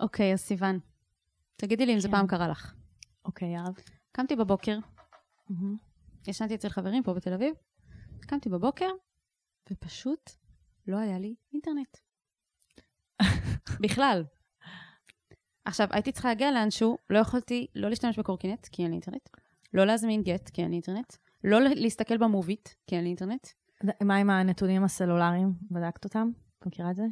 אוקיי, אז סיוון, תגידי לי אם זה כן. פעם קרה לך. אוקיי, יאהב. קמתי בבוקר, ישנתי אצל חברים פה בתל אביב, קמתי בבוקר, ופשוט לא היה לי אינטרנט. בכלל. עכשיו, הייתי צריכה להגיע לאנשהו, לא יכולתי לא להשתמש בקורקינט, כי אין לי אינטרנט, לא להזמין גט, כי אין לי אינטרנט, לא להסתכל במובית, כי אין לי אינטרנט. מה עם הנתונים הסלולריים? בדקת אותם? את מכירה את זה?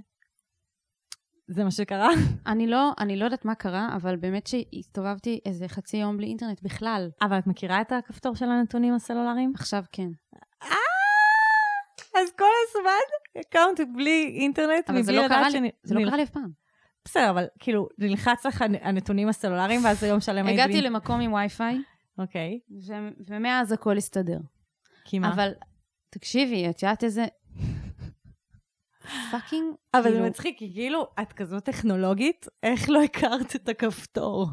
זה מה שקרה? אני לא, אני לא יודעת מה קרה, אבל באמת שהסתובבתי איזה חצי יום בלי אינטרנט בכלל. אבל את מכירה את הכפתור של הנתונים הסלולריים? עכשיו כן. אז כל הזמן הקאונט בלי אינטרנט, אבל זה מבלי לא קרה לדעת לי, שאני... זה לא קרה לי אף פעם. בסדר, אבל כאילו, נלחץ לך הנתונים הסלולריים, ואז היום שלם היית הגעתי. למקום עם וי-פיי, אוקיי, ומאז הכל הסתדר. כי מה? אבל תקשיבי, את יודעת איזה... פאקינג, אבל זה כאילו- מצחיק, כי כאילו, את כזאת טכנולוגית, איך לא הכרת את הכפתור?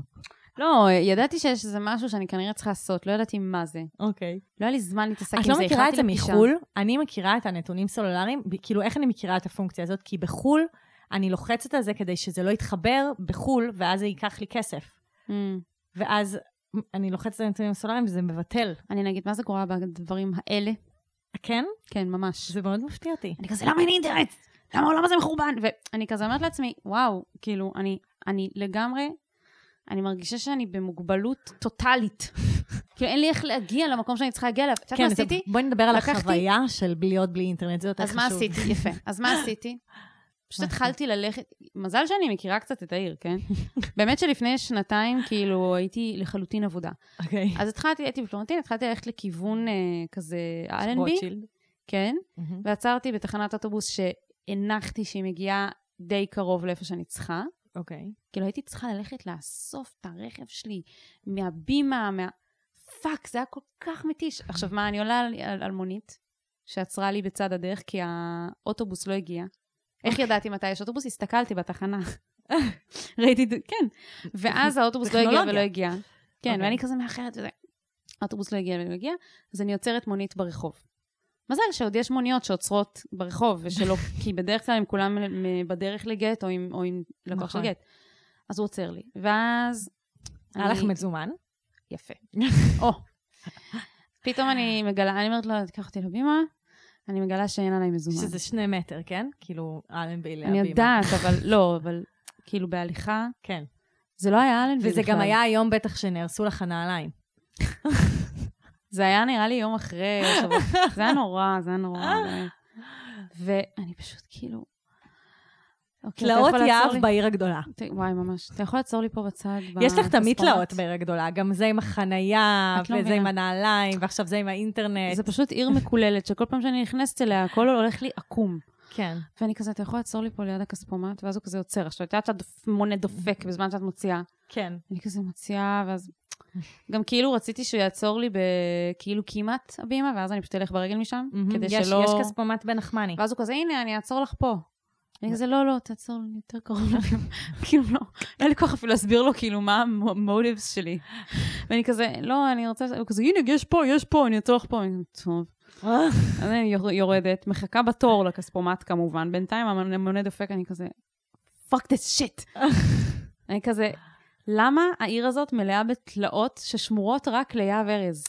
לא, ידעתי שיש איזה משהו שאני כנראה צריכה לעשות, לא ידעתי מה זה. אוקיי. לא היה לי זמן להתעסק עם את זה, לא מכירה את זה. מחו"ל? אני מכירה את הנתונים סלולריים, כאילו, איך אני מכירה את הפונקציה הזאת? כי בחו"ל, אני לוחצת על זה כדי שזה לא יתחבר בחו"ל, ואז זה ייקח לי כסף. Mm. ואז אני לוחצת על הנתונים הסלולריים וזה מבטל. אני נגיד, מה זה קורה בדברים האלה? כן? כן, ממש. זה מאוד מפתיע אותי. אני כזה, למה אין אינטרנט? למה העולם הזה מחורבן? ואני כזה אומרת לעצמי, וואו, כאילו, אני, אני לגמרי, אני מרגישה שאני במוגבלות טוטאלית. כאילו, אין לי איך להגיע למקום שאני צריכה להגיע אליו. את יודעת מה כן, עשיתי? זה- בואי נדבר על החוויה של להיות בלי אינטרנט, זה יותר אז חשוב. מה עשיתי? יפה. אז מה עשיתי? פשוט מה התחלתי ללכת, מזל שאני מכירה קצת את העיר, כן? באמת שלפני שנתיים, כאילו, הייתי לחלוטין עבודה. אוקיי. אז התחלתי, הייתי בפלורנטין, התחלתי ללכת לכיוון אה, כזה אלנבי, רוטשילד. כן? מהמם. ועצרתי בתחנת אוטובוס שהנחתי שהיא מגיעה די קרוב לאיפה שאני צריכה. אוקיי. כאילו הייתי צריכה ללכת לאסוף את הרכב שלי מהבימה, מה... פאק, זה היה כל כך מתיש. עכשיו, מה, אני עולה על, על, על מונית שעצרה לי בצד הדרך כי האוטובוס לא הגיע. איך ידעתי מתי יש אוטובוס? הסתכלתי בתחנה. ראיתי, כן. ואז האוטובוס לא הגיע. ולא הגיע. כן, אוקיי. ואני כזה מאחרת וזה. האוטובוס לא הגיע ולא הגיע, אז אני עוצרת מונית ברחוב. מזל שעוד יש מוניות שעוצרות ברחוב, ושלא, כי בדרך כלל הם כולם בדרך לגט, או עם, או עם לקוח של נכון. גט. אז הוא עוצר לי. ואז... היה לך מזומן? יפה. או. פתאום אני מגלה, אני אומרת לו, תיקח אותי לבימה, אני מגלה שאין עליי מזומן. שזה שני מטר, כן? כאילו, אלנבי להבימה. אני יודעת, אבל לא, אבל כאילו בהליכה, כן. זה לא היה אלנבי וזה בכלל. גם היה היום בטח שנהרסו לך נעליים. זה היה נראה לי יום אחרי, זה היה נורא, זה היה נורא. ואני פשוט כאילו... אוקיי, תלאות יהב? בעיר הגדולה. וואי, ממש. אתה יכול לעצור לי פה בצד? יש לך תמיד? תלאות בעיר הגדולה, גם זה עם החנייה, לא וזה. עם הנעליים, ועכשיו זה עם האינטרנט. זה פשוט עיר מקוללת, שכל פעם שאני נכנסת אליה, הכל הולך לי עקום. כן. ואני כזה, אתה יכול לעצור לי פה ליד הכספומט? ואז הוא כזה עוצר. עכשיו, את יודעת שהמונה דופק בזמן שאת מוציאה. כן. אני כזה מוציאה, ואז... גם כאילו רציתי שהוא יעצור לי בכאילו כמעט הבימה, ואז אני פשוט אלך ברגל משם, כדי שלא... יש כספומט בנחמני. ואז הוא כזה, הנה, אני אעצור לך פה. אני כזה, לא, לא, תעצור לי יותר קרוב לבימה. כאילו, לא, אין לי כוח אפילו להסביר לו, כאילו, מה המוטיבס שלי. ואני כזה, לא, אני רוצה... הוא כזה, הנה, יש פה, יש פה, אני אעצור לך פה. אני טוב. אז אני יור- יורדת, מחכה בתור לכספומט כמובן, בינתיים המונה דופק, אני כזה, fuck this shit. אני כזה, למה העיר הזאת מלאה בתלאות ששמורות רק ליהב ארז?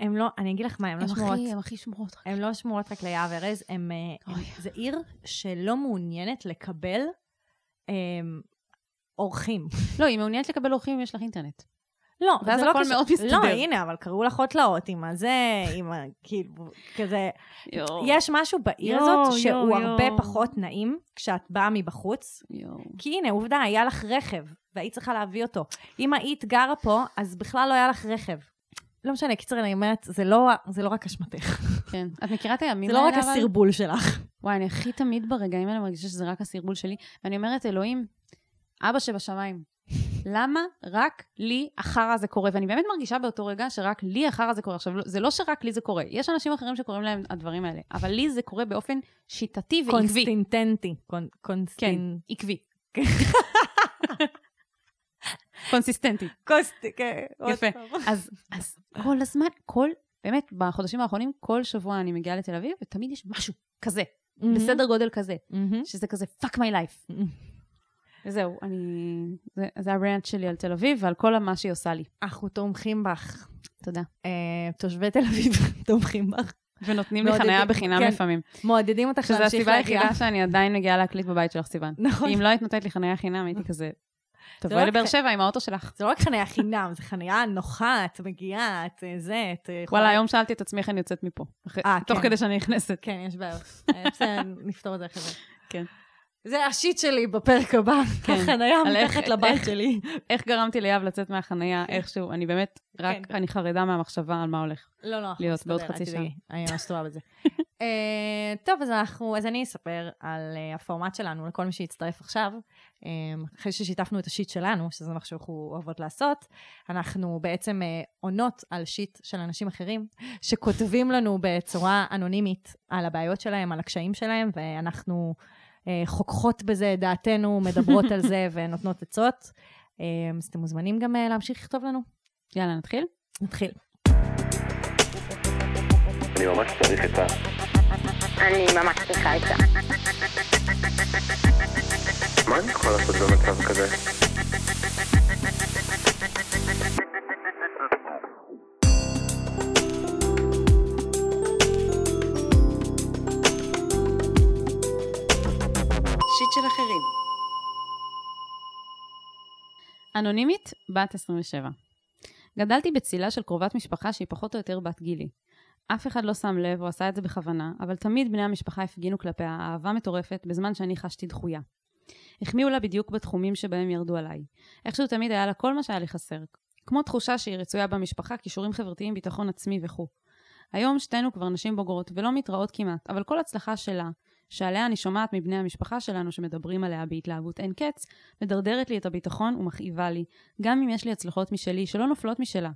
הם לא, אני אגיד לך מה, הם לא הם שמורות. הכי, הם הכי שמורות. הן לא שמורות רק ליער ארז, הם, אה. זה עיר שלא מעוניינת לקבל אה, אורחים. לא, היא מעוניינת לקבל אורחים אם יש לך אינטרנט. לא, ואז זה לא הכל קשור- מאוד מסתדר. לא, הנה, אבל קראו לך עוד תלאות עם הזה, עם ה... כאילו, כזה... יש משהו בעיר הזאת שהוא הרבה. פחות נעים כשאת באה מבחוץ. כי הנה, עובדה, היה לך רכב, והיית צריכה להביא אותו. אם היית גרה פה, אז בכלל לא היה לך רכב. לא משנה, קיצר, אני אומרת, זה לא, זה לא רק אשמתך. כן. את מכירה את הימים זה האלה, לא רק אבל? הסרבול שלך. וואי, אני הכי תמיד ברגעים האלה מרגישה שזה רק הסרבול שלי, ואני אומרת, אלוהים, אבא שבשמיים, למה רק לי החרא הזה קורה? ואני באמת מרגישה באותו רגע שרק לי החרא הזה קורה. עכשיו, לא- זה לא שרק לי זה קורה, יש אנשים אחרים שקורים להם הדברים האלה, אבל לי זה קורה באופן שיטתי ועקבי. קונסטינטנטי. קונ- כן. עקבי. קונסיסטנטי. קוסט... כן, יפה. אז, אז כל הזמן, כל, באמת, בחודשים האחרונים, כל שבוע אני מגיעה לתל אביב, ותמיד יש משהו כזה, בסדר גודל כזה, מהמם. שזה כזה fuck my life. וזהו, אני... זה, זה הרנט שלי על תל אביב ועל כל מה שהיא עושה לי. אנחנו תומכים בך. תודה. אה, תושבי תל אביב תומכים בך. ונותנים לי חניה בחינם כן. לפעמים. מעודדים אותך שזו להמשיך הסיבה להגיע. היחידה שאני עדיין מגיעה להקליט בבית שלך, סיוון. נכון. אם לא היית נותנת לי חניה חינם, הייתי כזה, תבואי רק לבאר שבע עם האוטו שלך. זה לא רק חניה חינם, זה חניה נוחה, את מגיעה, את אה, זה, את אה, יכולה... וואלה, היום שאלתי את עצמי איך אני יוצאת מפה. אה, תוך כן. כדי שאני נכנסת. כן, יש בעיות. אה, בסדר, נפתור את זה אחרי זה. כן. זה השיט שלי בפרק הבא, כן. איך- מתחת לבית שלי. איך גרמתי ליאב לצאת מהחנייה איכשהו, אני באמת, רק כן. אני חרדה מהמחשבה על מה הולך. לא, לא, להיות בעוד חצי תדאגי, אני ממש טובה בזה. אה, טוב, אז אנחנו, אז אני אספר על אה, הפורמט שלנו לכל מי שיצטרף עכשיו. אה, אחרי ששיתפנו את השיט שלנו, שזה מה שאנחנו אוהבות לעשות, אנחנו בעצם אה, עונות על שיט של אנשים אחרים, שכותבים לנו בצורה אנונימית על הבעיות שלהם, על הקשיים שלהם, ואנחנו אה, חוככות בזה את דעתנו, מדברות על זה ונותנות עצות. אה, אז אתם מוזמנים גם אה, להמשיך לכתוב לנו. יאללה, נתחיל? נתחיל. אני ממש צריך עצה. אני ממש צריכה עצה. מה אני יכול לעשות במצב כזה? שיט של אחרים. אנונימית, בת 27. גדלתי בצילה של קרובת משפחה שהיא פחות או יותר בת גילי. אף אחד לא שם לב או עשה את זה בכוונה, אבל תמיד בני המשפחה הפגינו כלפיה אהבה מטורפת בזמן שאני חשתי דחויה. החמיאו לה בדיוק בתחומים שבהם ירדו עליי. איכשהו תמיד היה לה כל מה שהיה לי חסר. כמו תחושה שהיא רצויה במשפחה, כישורים חברתיים, ביטחון עצמי וכו'. היום שתינו כבר נשים בוגרות ולא מתראות כמעט, אבל כל הצלחה שלה, שעליה אני שומעת מבני המשפחה שלנו שמדברים עליה בהתלהבות אין קץ, מדרדרת לי את הביטחון ומכאיבה לי, גם אם יש לי הצלחות משלי שלא נופלות משלה.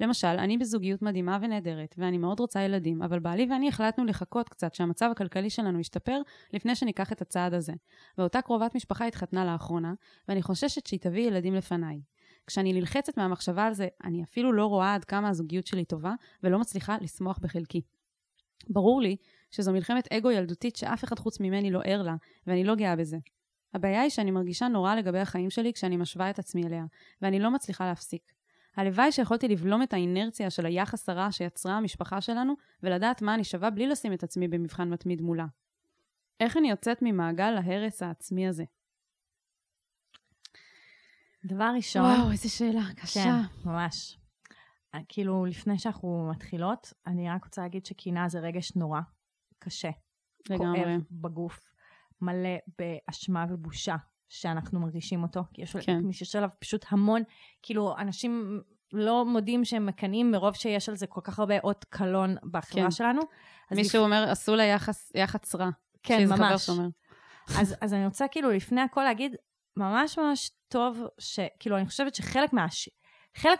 למשל, אני בזוגיות מדהימה ונהדרת, ואני מאוד רוצה ילדים, אבל בעלי ואני החלטנו לחכות קצת שהמצב הכלכלי שלנו ישתפר לפני שניקח את הצעד הזה. ואותה קרובת משפחה התחתנה לאחרונה, ואני חוששת שהיא תביא ילדים לפניי. כשאני נלחצת מהמחשבה על זה, אני אפילו לא רואה עד כמה הזוגיות שלי טובה, ולא מצליחה לשמוח בחלקי. ברור לי שזו מלחמת אגו ילדותית שאף אחד חוץ ממני לא ער לה, ואני לא גאה בזה. הבעיה היא שאני מרגישה נורא לגבי החיים שלי כשאני משווה את עצמי אליה, ואני לא מצליחה להפסיק. הלוואי שיכולתי לבלום את האינרציה של היחס הרע שיצרה המשפחה שלנו, ולדעת מה אני שווה בלי לשים את עצמי במבחן מתמיד מולה. איך אני יוצאת ממעגל ההרס העצמי הזה? דבר ראשון, וואו, איזה שאלה קשה. כן, ממש. אה, כאילו, לפני שאנחנו מתחילות, אני רק רוצה להגיד שקנאה זה רגש נורא קשה. לגמרי. כואב בגוף, מלא באשמה ובושה שאנחנו מרגישים אותו. כי יש, כן. יש עליו פשוט המון, כאילו, אנשים לא מודים שהם מקנאים מרוב שיש על זה כל כך הרבה אות קלון בחברה כן. שלנו. מישהו אומר, עשו לה יחס, יח"צ רע. כן, ממש. אז, אז אני רוצה כאילו לפני הכל להגיד, ממש ממש טוב, שכאילו אני חושבת שחלק מה... חלק.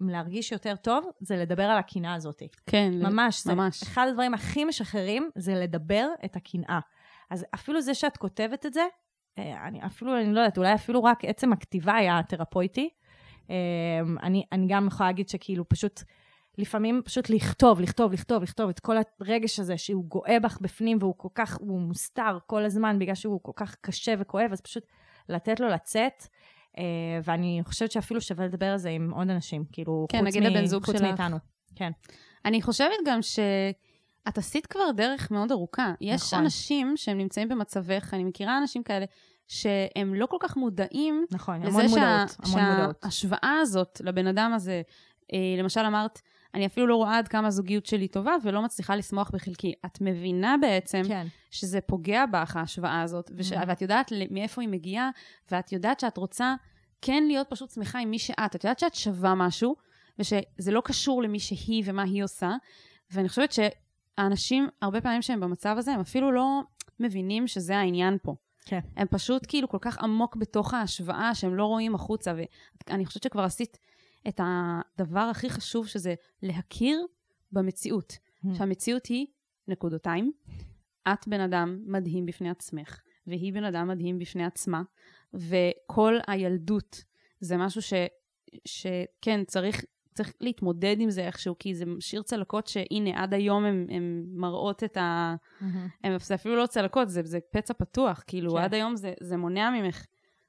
מלהרגיש יותר טוב זה לדבר על הקנאה הזאת. כן, ממש, זה ממש. אחד הדברים הכי משחררים זה לדבר את הקנאה. אז אפילו זה שאת כותבת את זה, אני אפילו, אני לא יודעת, אולי אפילו רק עצם הכתיבה היה תרפויטי. אה, אני, אני גם יכולה להגיד שכאילו פשוט, לפעמים פשוט לכתוב, לכתוב, לכתוב, לכתוב את כל הרגש הזה שהוא גואה בך בפנים והוא כל כך, הוא מוסתר כל הזמן בגלל שהוא כל כך קשה וכואב, אז פשוט לתת לו לצאת. אה, ואני חושבת שאפילו שווה לדבר על זה עם עוד אנשים, כאילו, כן, חוץ, נגיד הבן זוג חוץ שלך. מאיתנו. כן. אני חושבת גם שאת עשית כבר דרך מאוד ארוכה. יש נכון. אנשים שהם נמצאים במצבך, אני מכירה אנשים כאלה, שהם לא כל כך מודעים נכון, המון לזה מודעות, המון מודעות. שההשוואה הזאת לבן אדם הזה, אה, למשל אמרת, אני אפילו לא רואה עד כמה הזוגיות שלי טובה ולא מצליחה לשמוח בחלקי. את מבינה בעצם כן, שזה פוגע בך, ההשוואה הזאת, וש... Mhm. ואת יודעת מאיפה היא מגיעה, ואת יודעת שאת רוצה כן להיות פשוט שמחה עם מי שאת. את יודעת שאת שווה משהו, ושזה לא קשור למי שהיא ומה היא עושה, ואני חושבת שהאנשים, הרבה פעמים שהם במצב הזה, הם אפילו לא מבינים שזה העניין פה. כן. הם פשוט כאילו כל כך עמוק בתוך ההשוואה, שהם לא רואים החוצה, ואני חושבת שכבר עשית את הדבר הכי חשוב, שזה להכיר במציאות. Mhm. שהמציאות היא, נקודותיים, את בן אדם מדהים בפני עצמך, והיא בן אדם מדהים בפני עצמה, וכל הילדות זה משהו ש, שכן, צריך, צריך להתמודד עם זה איכשהו, כי זה משאיר צלקות שהנה, עד היום הן מראות את ה... הם, זה אפילו לא צלקות, זה, זה פצע פתוח, כאילו, כן. עד היום זה, זה מונע ממך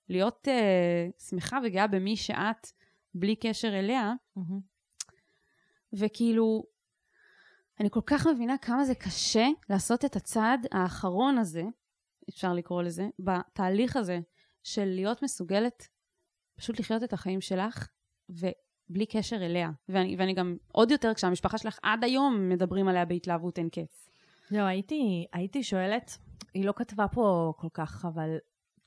להיות uh, שמחה וגאה במי שאת, בלי קשר אליה, מהמם. וכאילו, אני כל כך מבינה כמה זה קשה לעשות את הצעד האחרון הזה, אפשר לקרוא לזה, בתהליך הזה של להיות מסוגלת פשוט לחיות את החיים שלך, ובלי קשר אליה. ואני, ואני גם, עוד יותר, כשהמשפחה שלך עד היום מדברים עליה בהתלהבות אין קץ. לא, הייתי, הייתי שואלת, היא לא כתבה פה כל כך, אבל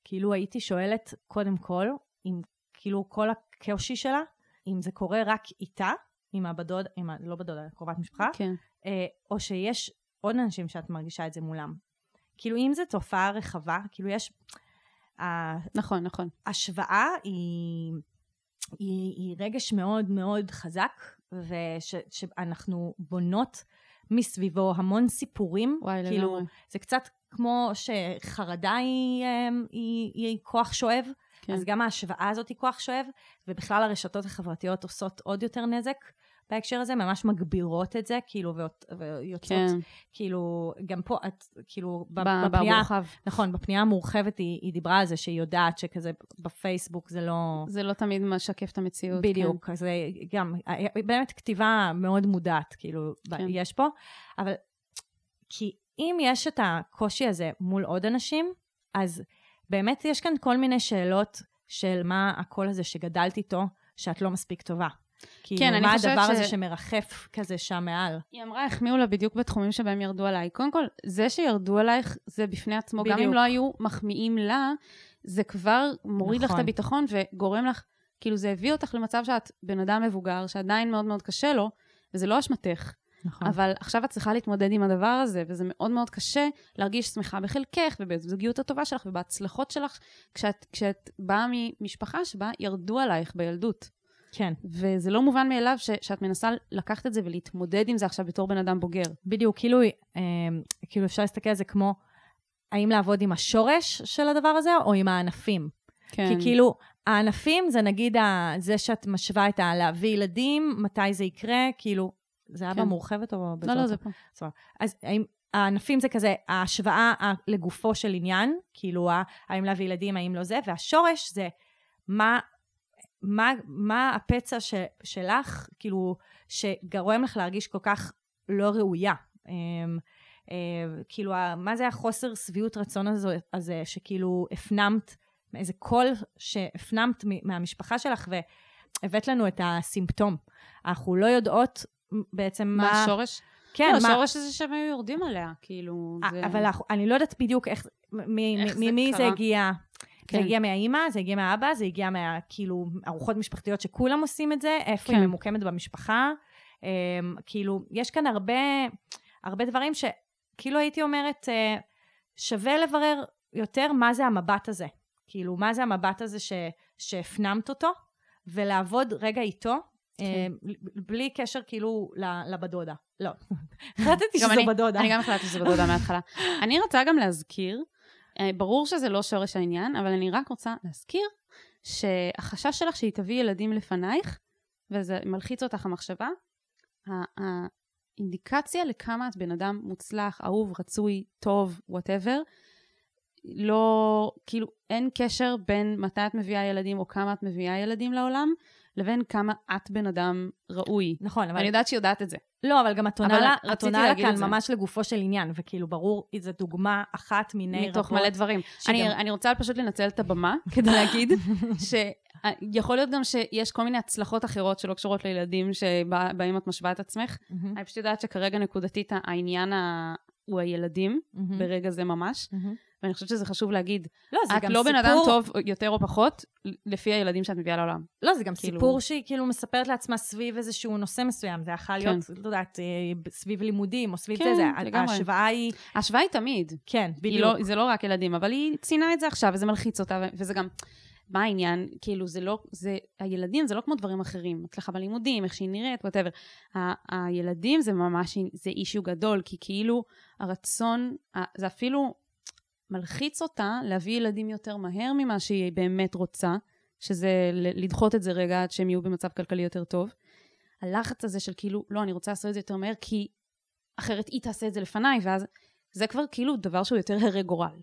כאילו הייתי שואלת, קודם כל, אם כאילו כל הקושי שלה, אם זה קורה רק איתה, עם הבדוד, עם ה... לא בדודה, קרובת משפחה, כן. אה, או שיש עוד אנשים שאת מרגישה את זה מולם. כאילו, אם זו תופעה רחבה, כאילו יש... נכון, נכון. ההשוואה היא, היא, היא רגש מאוד מאוד חזק, ושאנחנו בונות מסביבו המון סיפורים. וואי, כאילו, לגמרי. זה קצת כמו שחרדה היא, אמ, היא, היא כוח שואב, כן. כן. אז גם ההשוואה הזאת היא כוח שואב, ובכלל הרשתות החברתיות עושות עוד יותר נזק בהקשר הזה, ממש מגבירות את זה, כאילו, ויוצאות, כן, כן. כאילו, גם פה, את, כאילו, בפנייה, במורחב. נכון, בפנייה המורחבת היא, היא דיברה על זה שהיא יודעת שכזה בפייסבוק זה לא... זה לא תמיד משקף את המציאות. בדיוק, אז זה גם, באמת כתיבה מאוד מודעת, כאילו, כן. כן. יש פה, אבל כי אם יש את הקושי הזה מול עוד אנשים, אז באמת יש כאן כל מיני שאלות של מה הקול הזה שגדלת איתו, שאת לא מספיק טובה. כאילו, כן, אני מה הדבר ש- הזה שמרחף כזה שם מעל? היא אמרה, החמיאו לה בדיוק בתחומים שבהם ירדו עליי. קודם כל, זה שירדו עלייך, זה בפני עצמו. גם אם בדיוק. לא היו מחמיאים לה, זה כבר מוריד לך את נכון. הביטחון וגורם לך, כאילו זה הביא אותך למצב שאת בן אדם מבוגר, שעדיין מאוד מאוד קשה לו, וזה לא אשמתך. נכון. אבל עכשיו את צריכה להתמודד עם הדבר הזה, וזה מאוד מאוד קשה להרגיש שמחה בחלקך, ובזוגיות הטובה שלך, ובהצלחות שלך, כשאת, כשאת באה ממשפחה שבה ירדו עלייך בילדות. כן, וזה לא מובן מאליו ש, שאת מנסה לקחת את זה ולהתמודד עם זה עכשיו בתור בן אדם בוגר. בדיוק, כאילו, אה, כאילו אפשר להסתכל על זה כמו, האם לעבוד עם השורש של הדבר הזה, או עם הענפים? כן. כי כאילו, הענפים זה נגיד ה- זה שאת משווה את הלהביא ילדים, מתי זה יקרה, כאילו, זה היה כן. במורחבת או לא, בזאת? לא, זה פה. אז האם, הענפים זה כזה ההשוואה ה- לגופו של עניין, כאילו, האם להביא ילדים, האם לא זה, והשורש זה מה, מה, מה הפצע ש, שלך, כאילו, שגורם לך להרגיש כל כך לא ראויה. אמ, אה, כאילו, מה זה החוסר שביעות רצון הזה, הזה שכאילו הפנמת, איזה קול שהפנמת מ- מהמשפחה שלך והבאת לנו את הסימפטום. אנחנו לא יודעות בעצם מה... מה השורש? כן, לא, מה... השורש הזה שהם היו יורדים עליה, כאילו, אה, זה... אבל אנחנו- אני לא יודעת בדיוק איך, מ- מ- איך זה ממי זה קרה. הגיע. כן. זה הגיע מהאימא, זה הגיע מהאבא, זה הגיע מה, כאילו, ארוחות משפחתיות שכולם עושים את זה, איפה כן. היא ממוקמת במשפחה. אמ, כאילו, יש כאן הרבה, הרבה דברים שכאילו הייתי אומרת, אה, שווה לברר יותר מה זה המבט הזה. כאילו, מה זה המבט הזה ש, שהפנמת אותו, ולעבוד רגע איתו, כן. אה, בלי קשר כאילו לבדודה. לא. החלטתי שזו בדודה. אני גם החלטתי שזה בדודה מההתחלה. אני רוצה גם להזכיר, ברור שזה לא שורש העניין, אבל אני רק רוצה להזכיר שהחשש שלך שהיא תביא ילדים לפנייך, וזה מלחיץ אותך המחשבה, האינדיקציה לכמה את בן אדם מוצלח, אהוב, רצוי, טוב, וואטאבר, לא, כאילו, אין קשר בין מתי את מביאה ילדים או כמה את מביאה ילדים לעולם, לבין כמה את בן אדם ראוי. נכון, אבל... ואני יודעת שהיא יודעת את זה. לא, אבל גם את עונה לה, את עונה לה כאן. ממש לגופו של עניין, וכאילו ברור, זו דוגמה אחת מיני רבות. מתוך מלא דברים. שגם- אני, אני רוצה פשוט לנצל את הבמה כדי להגיד שיכול להיות גם שיש כל מיני הצלחות אחרות שלא קשורות לילדים שבהם את משווה את עצמך. מהמם, אני פשוט יודעת שכרגע נקודתית העניין ה... הוא הילדים, מהמם, ברגע זה ממש, מהמם. ואני חושבת שזה חשוב להגיד. לא, זה את גם לא בן אדם סיפור- טוב יותר או פחות, לפי הילדים שאת מביאה לעולם. לא, זה גם כאילו- סיפור שהיא כאילו מספרת לעצמה סביב איזשהו נושא מסוים. זה יכול להיות, לא יודעת, אה, סביב לימודים או סביב כן, זה, זה. לגמרי. ההשוואה היא, ההשוואה היא תמיד. כן, בדיוק. לא, זה לא רק ילדים, אבל היא ציינה את זה עכשיו, וזה מלחיץ אותה, וזה גם... מה העניין? כאילו, זה לא... זה... הילדים זה לא כמו דברים אחרים. הצלחה בלימודים, איך שהיא נראית, whatever. הילדים זה ממש... זה אישיו גדול, כי כאילו הרצון... זה אפילו מלחיץ אותה להביא ילדים יותר מהר ממה שהיא באמת רוצה, שזה לדחות את זה רגע עד שהם יהיו במצב כלכלי יותר טוב. הלחץ הזה של כאילו, לא, אני רוצה לעשות את זה יותר מהר, כי אחרת היא תעשה את זה לפניי, ואז זה כבר כאילו דבר שהוא יותר הרי גורל.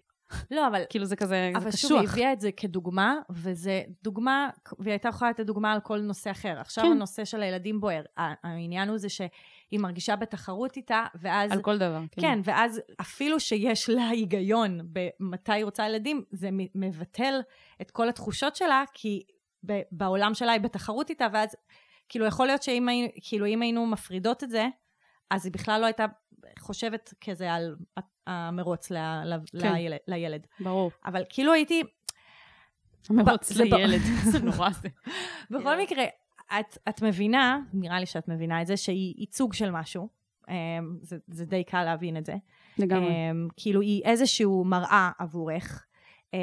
לא, אבל... כאילו זה כזה זה אבל שוב, היא קשוח. הביאה את זה כדוגמה, וזה דוגמה, והיא הייתה יכולה לתת דוגמה על כל נושא אחר. עכשיו כן. הנושא של הילדים בוער. העניין הוא זה שהיא מרגישה בתחרות איתה, ואז... על כל דבר. כן, ואז אפילו שיש לה היגיון במתי היא רוצה ילדים, זה מבטל את כל התחושות שלה, כי בעולם שלה היא בתחרות איתה, ואז כאילו יכול להיות שאם כאילו, אם היינו מפרידות את זה, אז היא בכלל לא הייתה חושבת כזה על המרוץ ל- ל- כן. לילד, לילד. ברור. אבל כאילו הייתי, מרוץ זה ב- לילד, זה נורא זה. בכל מקרה, את, את מבינה, נראה לי שאת מבינה את זה, שהיא ייצוג של משהו. אמ, זה, זה די קל להבין את זה. לגמרי. Um, כאילו היא איזשהו מראה עבורך, um,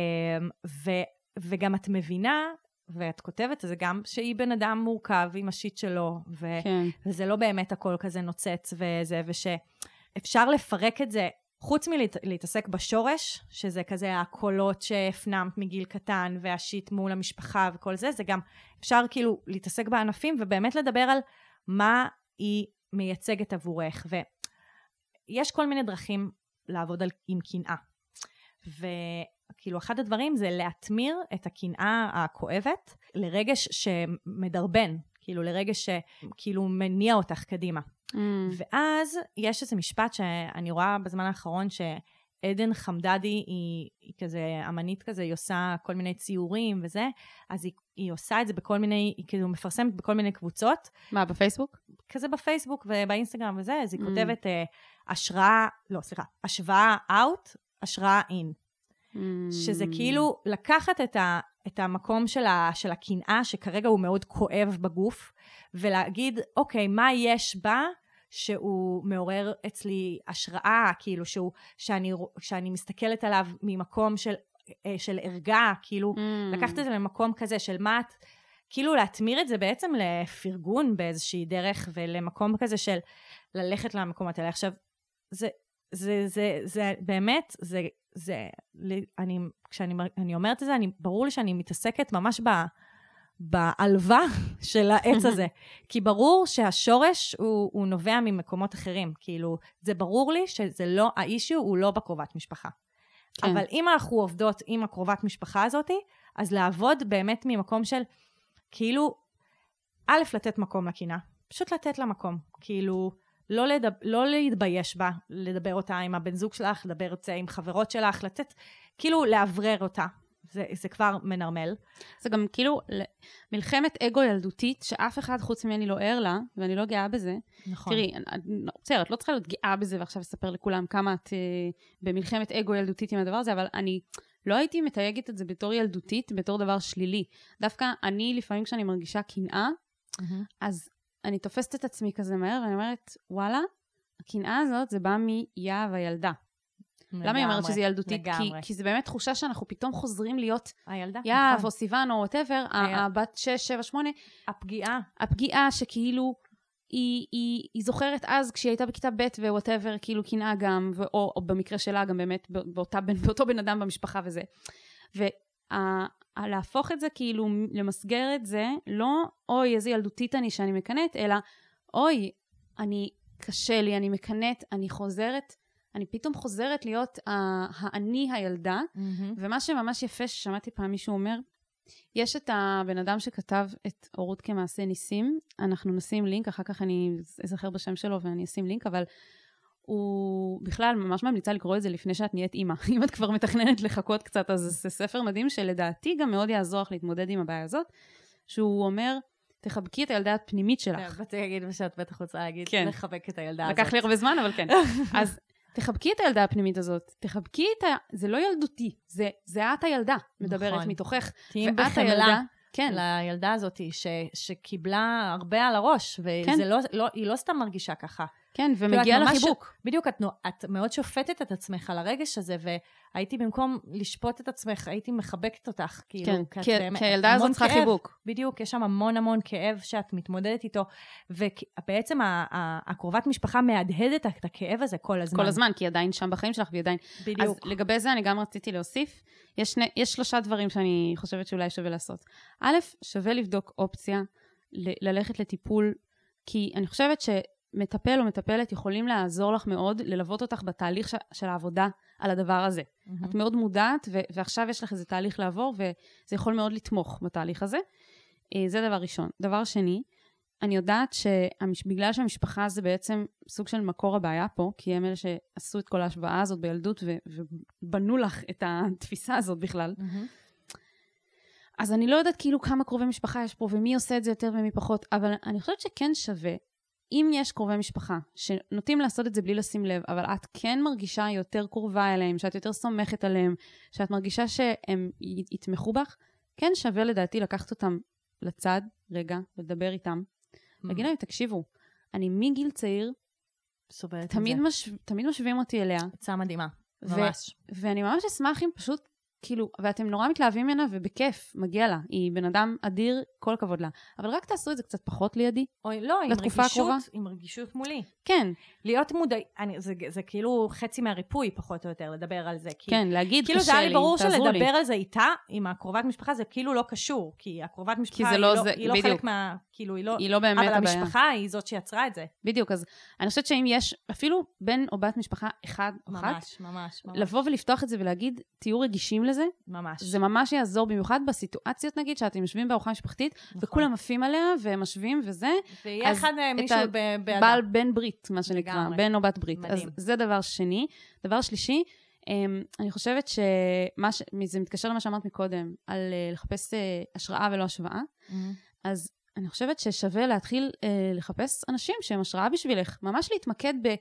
ו, וגם את מבינה, ואת כותבת את זה גם, שהיא בן אדם מורכב עם השיט שלו, ו, כן. וזה לא באמת הכל כזה נוצץ וזה, ושאפשר לפרק את זה, חוץ מלהתעסק בשורש, שזה כזה הקולות שהפנמת מגיל קטן, והשיט מול המשפחה וכל זה, זה גם אפשר כאילו להתעסק בענפים ובאמת לדבר על מה היא מייצגת עבורך. ויש כל מיני דרכים לעבוד על, עם קנאה. וכאילו אחד הדברים זה להטמיר את הקנאה הכואבת לרגש שמדרבן, כאילו לרגש שכאילו מניע אותך קדימה. Mm. ואז יש איזה משפט שאני רואה בזמן האחרון שעדן חמדדי היא, היא כזה אמנית כזה, היא עושה כל מיני ציורים וזה, אז היא, היא עושה את זה בכל מיני, היא כאילו מפרסמת בכל מיני קבוצות, מה, בפייסבוק? כזה בפייסבוק ובאינסטגרם וזה, אז היא Mm. כותבת אה, השראה, לא סליחה, השוואה out, השראה in. Mm. שזה כאילו לקחת את, ה, את המקום של, ה, של הקנאה, שכרגע הוא מאוד כואב בגוף, ולהגיד, אוקיי, מה יש בה שהוא מעורר אצלי השראה, כאילו, שהוא, שאני, שאני מסתכלת עליו ממקום של, אה, של ערגה, כאילו, Mm. לקחת את זה למקום כזה של מה את, כאילו להטמיר את זה בעצם לפרגון באיזושהי דרך, ולמקום כזה של ללכת למקומות האלה. עכשיו, זה, זה, זה, זה באמת, זה, זה, אני, כשאני מר- אני אומרת את זה, אני, ברור לי שאני מתעסקת ממש ב... בעלווה של העץ הזה. כי ברור שהשורש הוא, הוא נובע ממקומות אחרים. כאילו, זה ברור לי שזה לא, האישיו הוא לא בקרובת משפחה. כן. אבל אם אנחנו עובדות עם הקרובת משפחה הזאת, אז לעבוד באמת ממקום של, כאילו, א', לתת מקום לקנאה. פשוט לתת לה מקום. כאילו, לא, לדב, לא להתבייש בה, לדבר אותה עם הבן זוג שלך, לדבר את זה עם חברות שלך, לתת, כאילו, לאוורר אותה. זה, זה כבר מנרמל. זה גם כאילו מלחמת אגו ילדותית שאף אחד חוץ ממני לא ער לה, ואני לא גאה בזה. נכון. תראי, בסדר, את לא צריכה להיות גאה בזה ועכשיו לספר לכולם כמה את אה, במלחמת אגו ילדותית עם הדבר הזה, אבל אני לא הייתי מתייגת את זה בתור ילדותית, בתור דבר שלילי. דווקא אני, לפעמים כשאני מרגישה קנאה, אז אני תופסת את עצמי כזה מהר, ואני אומרת, וואלה, הקנאה הזאת זה בא מיהב הילדה. למה היא אומרת שזה ילדותית? כי, לגמרי. כי זה באמת תחושה שאנחנו פתאום חוזרים להיות הילדה, יהב נכון. או סיוון או וואטאבר, הבת 6, 7, 8, הפגיעה. הפגיעה שכאילו היא, היא, היא זוכרת אז כשהיא הייתה בכיתה ב' ווואטאבר, כאילו קנאה גם, ו- או, או במקרה שלה גם באמת בא- באותה, באותו בן אדם במשפחה וזה. ולהפוך את זה כאילו, למסגר את זה, לא אוי איזה ילדותית אני שאני מקנאת, אלא אוי, אני, קשה לי, אני מקנאת, אני חוזרת, אני פתאום חוזרת להיות האני הילדה, ומה שממש יפה ששמעתי פעם מישהו אומר, יש את הבן אדם שכתב את הורות כמעשה ניסים, אנחנו נשים לינק, אחר כך אני אזכר בשם שלו ואני אשים לינק, אבל הוא בכלל ממש ממליצה לקרוא את זה לפני שאת נהיית אימא. אם את כבר מתכננת לחכות קצת, אז זה ספר מדהים שלדעתי גם מאוד יעזור לך להתמודד עם הבעיה הזאת, שהוא אומר, תחבקי את הילדה הפנימית שלך. באתי להגיד מה שאת בטח רוצה להגיד, כן. לחבק את הילדה הזאת. לקח לי הרבה זמן, אבל כן. אז תחבקי את הילדה הפנימית הזאת, תחבקי את ה... זה לא ילדותי, זה, זה את הילדה מדברת נכון. מתוכך. תהיי בחמלה הילדה, כן, לילדה הזאת, ש, שקיבלה הרבה על הראש, כן. וזה לא, לא, לא סתם מרגישה ככה. כן, כאילו, ומגיע את לה ממש- חיבוק. בדיוק, את, את מאוד שופטת את עצמך על הרגש הזה, והייתי במקום לשפוט את עצמך, הייי מחבקת אותך, כאילו, כן, כי את כי הילדה הזאת צריכה. חיבוק. בדיוק, יש שם המון המון כאב שאת מתמודדת איתו, ובעצם הקרובת משפחה מהדהדת את הכאב הזה כל הזמן. כל הזמן, כי היא עדיין שם בחיים שלך, והיא עדיין... בדיוק. אז לגבי זה אני גם רציתי להוסיף, יש, שני, יש שלושה דברים שאני חושבת שאולי שווה לעשות. א', שווה לבדוק אופציה ל- ללכת לטיפול, כי אני חושבת מטפל או מטפלת יכולים לעזור לך מאוד, ללוות אותך בתהליך ש- של העבודה על הדבר הזה. מהמם. את מאוד מודעת, ו- ועכשיו יש לך איזה תהליך לעבור, וזה יכול מאוד לתמוך בתהליך הזה. אה, זה דבר ראשון. דבר שני, אני יודעת שבגלל שהמשפחה זה בעצם סוג של מקור הבעיה פה, כי הם אלה שעשו את כל ההשוואה הזאת בילדות ו- ובנו לך את התפיסה הזאת בכלל, מהמם. אז אני לא יודעת כאילו כמה קרובי משפחה יש פה ומי עושה את זה יותר ומי פחות, אבל אני חושבת שכן שווה, אם יש קרובי משפחה שנוטים לעשות את זה בלי לשים לב, אבל את כן מרגישה יותר קרובה אליהם, שאת יותר סומכת עליהם, שאת מרגישה שהם יתמכו בך, כן שווה לדעתי לקחת אותם לצד רגע ולדבר איתם. להגיד להם, תקשיבו, אני מגיל צעיר, סובלת תמיד. מש... תמיד משווים אותי אליה, עצה מדהימה. ו- ממש. ואני ממש אשמח אם פשוט, כאילו, ואתם נורא מתלהבים ממנה, ובכיף, מגיע לה. היא בן אדם אדיר, כל הכבוד לה. אבל רק תעשו את זה קצת פחות לידי. אוי, לא, עם רגישות, הקרובה? עם רגישות מולי. כן, להיות מודע... אני, זה, זה כאילו חצי מהריפוי, פחות או יותר, לדבר על זה. כי, כן, להגיד, כאילו זה קשה היה לי לי, ברור תעזרו לי. שלדבר על זה איתה, עם הקרובת משפחה, זה כאילו לא קשור. כי הקרובת משפחה, זה היא לא לא, זה- היא לא בדיוק. חלק מה... כאילו, היא לא... היא לא באמת אבל הבעיה. המשפחה היא זאת שיצרה את זה. בדיוק, אז אני חושבת שאם יש אפילו בן או בת משפחה אחד או אחת, ממש, ממש, ממש. לבוא ולפתוח את זה ולהגיד, תהיו רגישים לזה, ממש. זה ממש יעזור, במיוחד בסיטואציות, נגיד, שאתם יושבים בארוחה משפחתית, נכון. וכולם עפים עליה, והם משווים וזה, ויהיה אחד אה, מישהו ה- ב- בידה. בעל בן ברית, מה שנקרא, לגמרי. בן או בת ברית. מדהים. אז זה דבר שני. דבר שלישי, אמ, אני חושבת שמה ש... זה מתקשר למה שאמרת מקודם, על אה, לחפש אה, השראה ולא השוואה. מהמם. אז אני חושבת ששווה להתחיל אה, לחפש אנשים שהם השראה בשבילך. ממש להתמקד ב...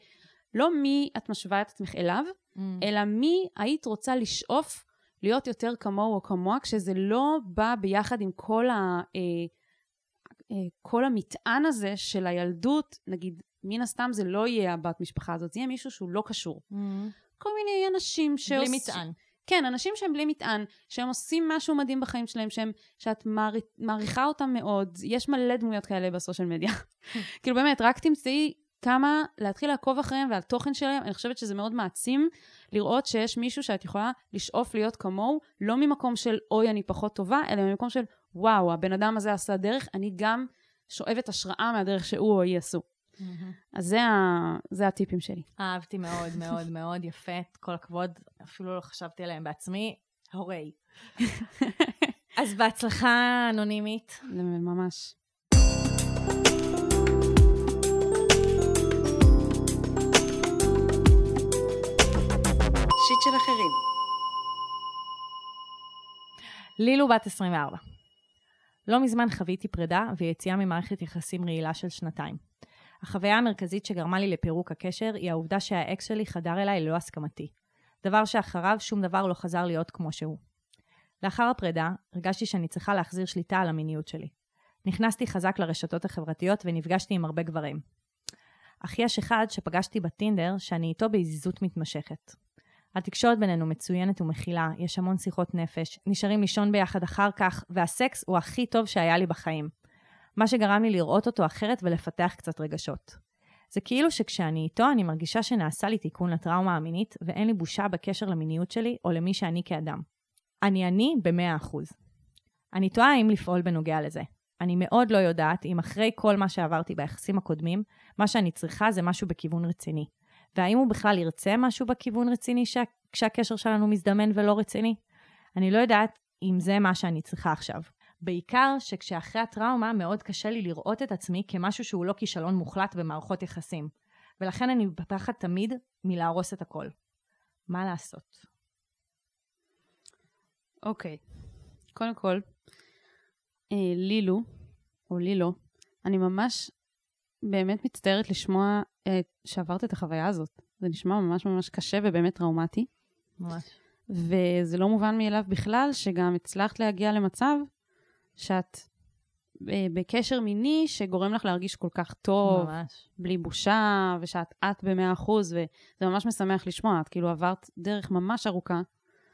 לא מי את משווה את עצמך אליו, מהמם. אלא מי היית רוצה לשאוף להיות יותר כמוהו או כמוה, כשזה לא בא ביחד עם כל, ה, אה, אה, כל המטען הזה של הילדות, נגיד, מן הסתם זה לא יהיה הבת משפחה הזאת, זה יהיה מישהו שהוא לא קשור. מהמם. כל מיני אנשים שעושים... בלי מטען. כן, אנשים שהם בלי מטען, שהם עושים משהו מדהים בחיים שלהם, שהם, שאת מער- מעריכה אותם מאוד. יש מלא דמויות כאלה בסושיאל מדיה. כאילו באמת, רק תמצאי כמה להתחיל לעקוב אחריהם ועל תוכן שלהם. אני חושבת שזה מאוד מעצים לראות שיש מישהו שאת יכולה לשאוף להיות כמוהו, לא ממקום של אוי, אני פחות טובה, אלא ממקום של וואו, הבן אדם הזה עשה דרך, אני גם שואבת השראה מהדרך שהוא או היא עשו. אז זה, ה... זה הטיפים שלי. אהבתי מאוד מאוד מאוד יפה, כל הכבוד, אפילו לא חשבתי עליהם בעצמי, הורי. אז בהצלחה אנונימית. ממש. שיט של אחרים. לילו בת 24. לא מזמן חוויתי פרידה ויציאה ממערכת יחסים רעילה של שנתיים. החוויה המרכזית שגרמה לי לפירוק הקשר היא העובדה שהאקס שלי חדר אליי ללא הסכמתי. דבר שאחריו שום דבר לא חזר להיות כמו שהוא. לאחר הפרידה, הרגשתי שאני צריכה להחזיר שליטה על המיניות שלי. נכנסתי חזק לרשתות החברתיות ונפגשתי עם הרבה גברים. אך יש אחד שפגשתי בטינדר שאני איתו בעזיזות מתמשכת. התקשורת בינינו מצוינת ומכילה, יש המון שיחות נפש, נשארים לישון ביחד אחר כך, והסקס הוא הכי טוב שהיה לי בחיים. מה שגרם לי לראות אותו אחרת ולפתח קצת רגשות. זה כאילו שכשאני איתו אני מרגישה שנעשה לי תיקון לטראומה המינית, ואין לי בושה בקשר למיניות שלי או למי שאני כאדם. אני אני במאה אחוז. אני תוהה האם לפעול בנוגע לזה. אני מאוד לא יודעת אם אחרי כל מה שעברתי ביחסים הקודמים, מה שאני צריכה זה משהו בכיוון רציני. והאם הוא בכלל ירצה משהו בכיוון רציני שה... כשהקשר שלנו מזדמן ולא רציני? אני לא יודעת אם זה מה שאני צריכה עכשיו. בעיקר שכשאחרי הטראומה מאוד קשה לי לראות את עצמי כמשהו שהוא לא כישלון מוחלט במערכות יחסים. ולכן אני בפחד תמיד מלהרוס את הכל. מה לעשות? אוקיי. קודם כל, אה, לילו, או לילו, אני ממש באמת מצטערת לשמוע שעברת את החוויה הזאת. זה נשמע ממש ממש קשה ובאמת טראומטי, ממש. וזה לא מובן מאליו בכלל שגם הצלחת להגיע למצב שאת אה, בקשר מיני שגורם לך להרגיש כל כך טוב, ממש. בלי בושה, ושאת את במאה אחוז, וזה ממש משמח לשמוע. את כאילו עברת דרך ממש ארוכה,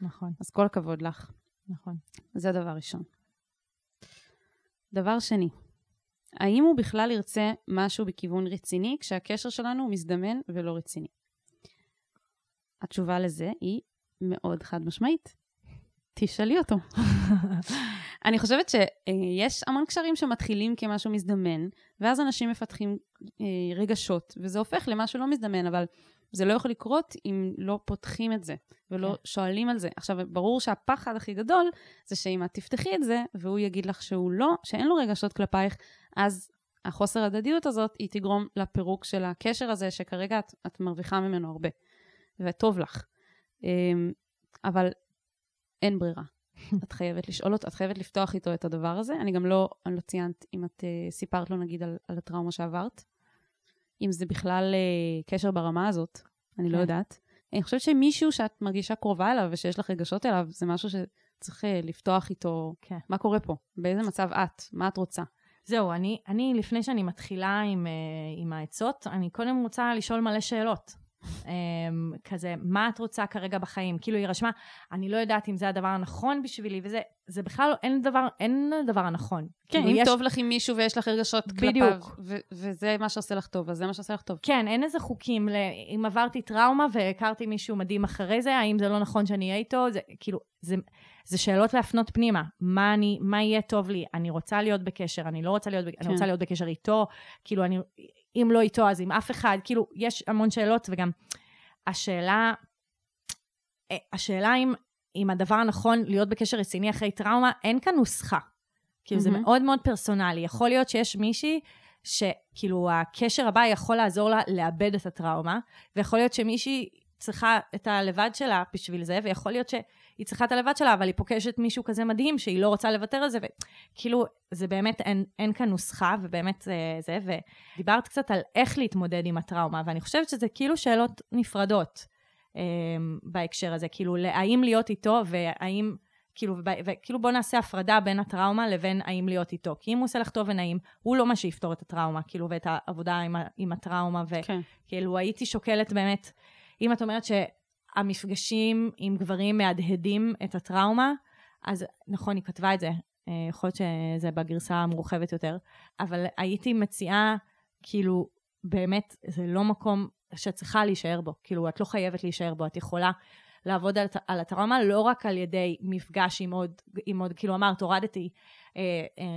נכון, אז כל הכבוד לך. נכון. זה דבר ראשון. דבר שני, האם הוא בכלל ירצה משהו בכיוון רציני כשהקשר שלנו הוא מזדמן ולא רציני? התשובה לזה היא מאוד חד משמעית. תשאלי אותו. אני חושבת שיש המון קשרים שמתחילים כמשהו מזדמן, ואז אנשים מפתחים אה, רגשות, וזה הופך למשהו לא מזדמן, אבל זה לא יכול לקרות אם לא פותחים את זה, ולא כן. שואלים על זה. עכשיו, ברור שהפחד הכי גדול זה שאם את תפתחי את זה, והוא יגיד לך שהוא לא, שאין לו רגשות כלפייך, אז החוסר הדדיות הזאת, היא תגרום לפירוק של הקשר הזה, שכרגע את, את מרוויחה ממנו הרבה, וטוב לך. אמ, אבל אין ברירה. את חייבת לשאול אותו, את חייבת לפתוח איתו את הדבר הזה. אני גם לא, אני לא ציינת אם את uh, סיפרת לו נגיד על, על הטראומה שעברת. אם זה בכלל uh, קשר ברמה הזאת, אני לא כן. יודעת. אני חושבת שמישהו שאת מרגישה קרובה אליו ושיש לך רגשות אליו, זה משהו שצריך uh, לפתוח איתו. כן. מה קורה פה? באיזה מצב את? מה את רוצה? זהו, אני, אני לפני שאני מתחילה עם, אה, עם העצות, אני קודם רוצה לשאול מלא שאלות. אמ, כזה, מה את רוצה כרגע בחיים? כאילו היא רשמה, אני לא יודעת אם זה הדבר הנכון בשבילי, וזה זה בכלל, אין דבר, אין הדבר הנכון. כן, כאילו, אם יש- טוב לך עם מישהו ויש לך רגשות בדיוק. כלפיו, ו- וזה מה שעושה לך טוב, אז זה מה שעושה לך טוב. כן, אין איזה חוקים, ל... אם עברתי טראומה והכרתי מישהו מדהים אחרי זה, האם זה לא נכון שאני אהיה איתו? זה כאילו, זה, זה שאלות להפנות פנימה. מה, אני, מה יהיה טוב לי? אני רוצה להיות בקשר, אני לא רוצה להיות, כן. אני רוצה להיות בקשר איתו, כאילו, אני, אם לא איתו, אז עם אף אחד, כאילו, יש המון שאלות, וגם השאלה, אה, השאלה אם, אם הדבר הנכון להיות בקשר רציני אחרי טראומה, אין כאן נוסחה. כאילו, זה מהמם. מאוד מאוד פרסונלי. יכול להיות שיש מישהי שכאילו הקשר הבא יכול לעזור לה לאבד את הטראומה, ויכול להיות שמישהי צריכה את הלבד שלה בשביל זה, ויכול להיות שהיא צריכה את הלבד שלה, אבל היא פוגשת מישהו כזה מדהים שהיא לא רוצה לוותר על זה, וכאילו, זה באמת, אין, אין כאן נוסחה, ובאמת זה, זה, ודיברת קצת על איך להתמודד עם הטראומה, ואני חושבת שזה כאילו שאלות נפרדות אה, בהקשר הזה, כאילו, האם להיות איתו, והאם... כאילו, וכאילו בוא נעשה הפרדה בין הטראומה לבין האם להיות איתו. כי אם הוא עושה לך טוב ונעים, הוא לא מה שיפתור את הטראומה, כאילו, ואת העבודה עם, עם הטראומה, כן. וכאילו הייתי שוקלת באמת, אם את אומרת שהמפגשים עם גברים מהדהדים את הטראומה, אז נכון, היא כתבה את זה, אה, יכול להיות שזה בגרסה המורחבת יותר, אבל הייתי מציעה, כאילו, באמת, זה לא מקום שאת צריכה להישאר בו, כאילו, את לא חייבת להישאר בו, את יכולה לעבוד על, על הטראומה לא רק על ידי מפגש עם עוד, עם עוד כאילו אמרת, הורדתי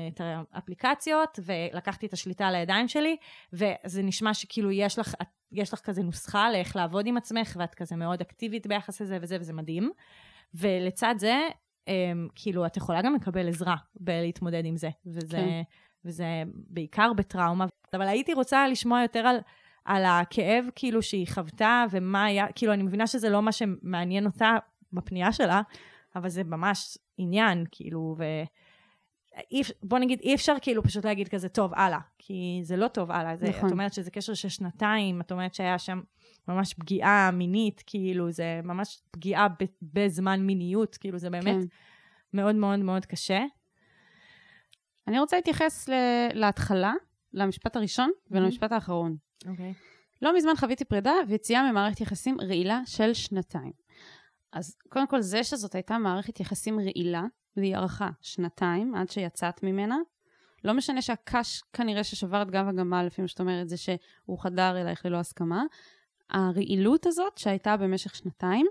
את האפליקציות ולקחתי את השליטה על הידיים שלי, וזה נשמע שכאילו יש לך, יש לך כזה נוסחה לאיך לעבוד עם עצמך, ואת כזה מאוד אקטיבית ביחס לזה וזה, וזה מדהים. ולצד זה, אה, כאילו, את יכולה גם לקבל עזרה בלהתמודד עם זה, וזה, כן. וזה בעיקר בטראומה. אבל הייתי רוצה לשמוע יותר על... על הכאב כאילו שהיא חוותה ומה היה, כאילו אני מבינה שזה לא מה שמעניין אותה בפנייה שלה, אבל זה ממש עניין, כאילו, ו... אי, בוא נגיד, אי אפשר כאילו פשוט להגיד כזה, טוב, הלאה. כי זה לא טוב, הלאה. זה, נכון. את אומרת שזה קשר של שנתיים, את אומרת שהיה שם ממש פגיעה מינית, כאילו, זה ממש פגיעה ב, בזמן מיניות, כאילו, זה באמת כן. מאוד מאוד מאוד קשה. אני רוצה להתייחס ל- להתחלה, למשפט הראשון ולמשפט האחרון. אוקיי. לא מזמן חוויתי פרידה ויציאה ממערכת יחסים רעילה של שנתיים. אז קודם כל, זה שזאת הייתה מערכת יחסים רעילה, והיא ארכה שנתיים עד שיצאת ממנה, לא משנה שהקש כנראה ששבר את גב הגמל, לפי מה שאת אומרת, זה שהוא חדר אלייך ללא הסכמה. הרעילות הזאת שהייתה במשך שנתיים,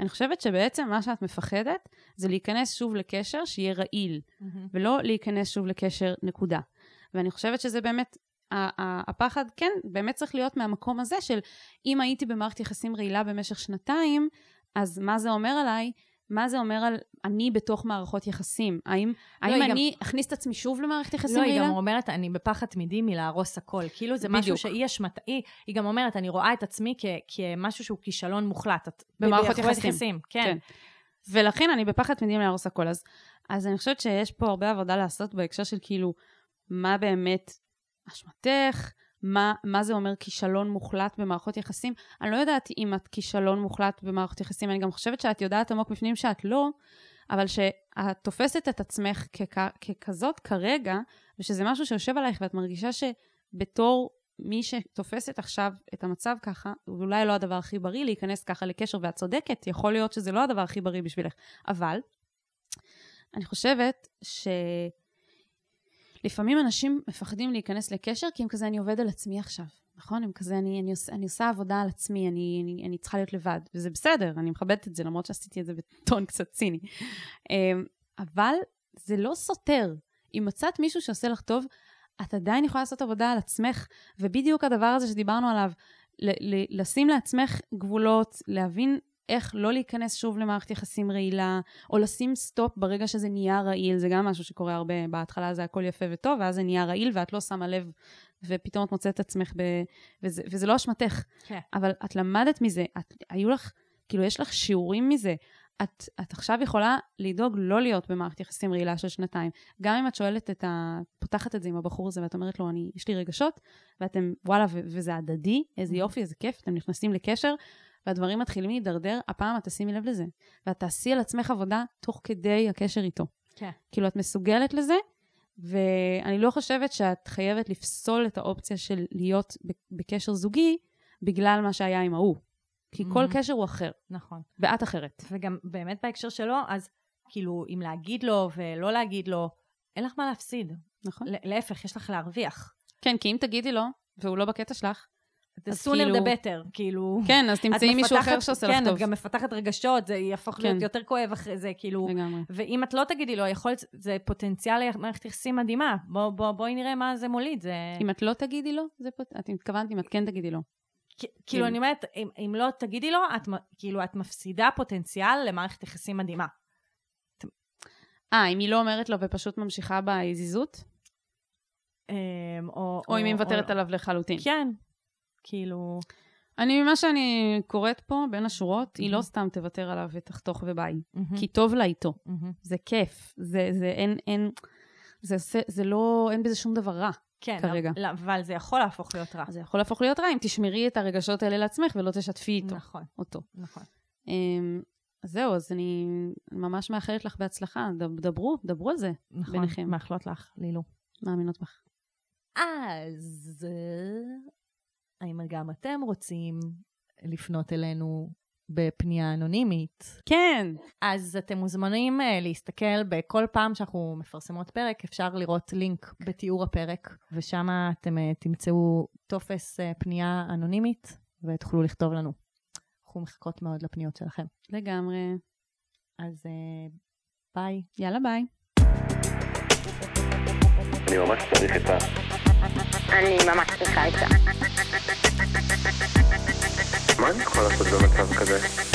אני חושבת שבעצם מה שאת מפחדת זה להיכנס שוב לקשר שיהיה רעיל, ולא להיכנס שוב לקשר נקודה. ואני חושבת שזה באמת, הפחד, כן, באמת צריך להיות מהמקום הזה של אם הייתי במערכת יחסים רעילה במשך שנתיים, אז מה זה אומר עליי? מה זה אומר על אני בתוך מערכות יחסים? האם, האם היא גם- אני אכניס את עצמי שוב למערכת יחסים לא, היא? גם אומרת, אני בפחד תמידי מלהרוס הכל. כאילו זה משהו בדיוק. שהיא אשמתה, היא, היא גם אומרת, אני רואה את עצמי כ, כמשהו שהוא כישלון מוחלט. במערכות במערכות יחסים. כן. כן. ולכן אני בפחד תמידי להרוס הכל. אז, אז אני חושבת שיש פה הרבה עבודה לעשות בהקשר של כאילו, מה באמת אשמתך, מה, מה זה אומר כישלון מוחלט במערכות יחסים. אני לא יודעת אם את כישלון מוחלט במערכות יחסים, אני גם חושבת שאת יודעת עמוק בפנים שאת לא, אבל שאת תופסת את עצמך ככ, ככזאת כרגע, ושזה משהו שיושב עלייך ואת מרגישה שבתור מי שתופסת עכשיו את המצב ככה, הוא אולי לא הדבר הכי בריא להיכנס ככה לקשר, ואת צודקת, יכול להיות שזה לא הדבר הכי בריא בשבילך. אבל, אני חושבת שלפעמים אנשים מפחדים להיכנס לקשר, כי הם כזה, אני עובד על עצמי עכשיו. נכון? הם כזה, אני, אני, עושה, אני עושה עבודה על עצמי, אני, אני, אני צריכה להיות לבד, וזה בסדר, אני מכבדת את זה, למרות שעשיתי את זה בטון קצת ציני. אמ, אבל זה לא סותר. אם מצאת מישהו שעושה לך טוב, את עדיין יכולה לעשות עבודה על עצמך, ובדיוק הדבר הזה שדיברנו עליו, ל- ל- לשים לעצמך גבולות, להבין איך לא להיכנס שוב למערכת יחסים רעילה, או לשים סטופ ברגע שזה נהיה רעיל, זה גם משהו שקורה הרבה, בהתחלה זה הכל יפה וטוב, ואז זה נהיה רעיל ואת לא שמה לב, ופתאום את מוצאת את עצמך ב... וזה, וזה לא אשמתך. כן. אבל את למדת מזה, את, היו לך, כאילו, יש לך שיעורים מזה. את, את עכשיו יכולה לדאוג לא להיות במערכת יחסים רעילה של שנתיים. גם אם את שואלת את ה... פותחת את זה עם הבחור הזה ואת אומרת לו, אני, יש לי רגשות, ואתם, וואלה, ו- וזה הדדי, איזה יופי, איזה כיף, אתם נכנסים לקשר, והדברים מתחילים להידרדר, הפעם את תשימי לב לזה. ואת תעשי על עצמך עבודה תוך כדי הקשר איתו. כן. כאילו, את מסוגלת לזה, ואני לא חושבת שאת חייבת לפסול את האופציה של להיות בקשר זוגי בגלל מה שהיה עם ההוא. כי כל Mhm. קשר הוא אחר, נכון. ואת אחרת. וגם באמת בהקשר שלו, אז כאילו, אם להגיד לו ולא להגיד לו, אין לך מה להפסיד. נכון? להפך, יש לך להרוויח. כן, כי אם תגידי לו, והוא לא בקטע שלך, אז כאילו- the better, כאילו... כן, אז תמצאי מישהו אחר שעושה לך כן, טוב. את גם מפתחת רגשות, זה יהפוך להיות כן. יותר כואב אחרי זה, כאילו... לגמרי. ואם את לא תגידי לו, יכול להיות, זה פוטנציאל למערכת יחסים מדהימה. בוא, בוא, בואי נראה מה זה מוליד. זה... אם את לא תגידי לו, זה פוט... את התכוונת אם את כן תגידי לו. כאילו, כן. אני אומרת, אם, אם לא תגידי לו, את, כאילו, את מפסידה פוטנציאל למערכת יחסים מדהימה. אה, אם היא לא אומרת לו ופשוט ממשיכה בהזיזות? אמ, או, או אם היא מוותרת עליו לחלוטין? כן. כאילו, אני, ממה שאני קוראת פה, בין השורות, היא לא מהמם. סתם תוותר עליו ותחתוך וביי. מהמם, כי טוב לה איתו. מהמם. זה כיף. זה, זה, אין, אין, זה, זה, זה לא, אין בזה שום דבר רע. כן, כרגע. אבל- אבל זה יכול להפוך להיות רע. זה יכול להפוך להיות רע אם תשמרי את הרגשות האלה לעצמך ולא תשתפי איתו, נכון, אותו. נכון. אמ, אז זהו, אז אני ממש מאחלת לך בהצלחה. דברו, דברו על זה, נכון, ביניכם. מאחלות לך, לילו. מאמינות בך. אז האם גם אתם רוצים לפנות אלינו בפנייה אנונימית? כן. אז אתם מוזמנים uh, להסתכל בכל פעם שאנחנו מפרסמות פרק, אפשר לראות לינק בתיאור הפרק, ושם אתם uh, תמצאו טופס uh, פנייה אנונימית, ותוכלו לכתוב לנו. אנחנו מחכות מאוד לפניות שלכם. לגמרי. אז uh, ביי. יאללה, ביי. אני ממש צריך את ה... אני ממש צריכה עצה. מה אני יכול לעשות במצב כזה?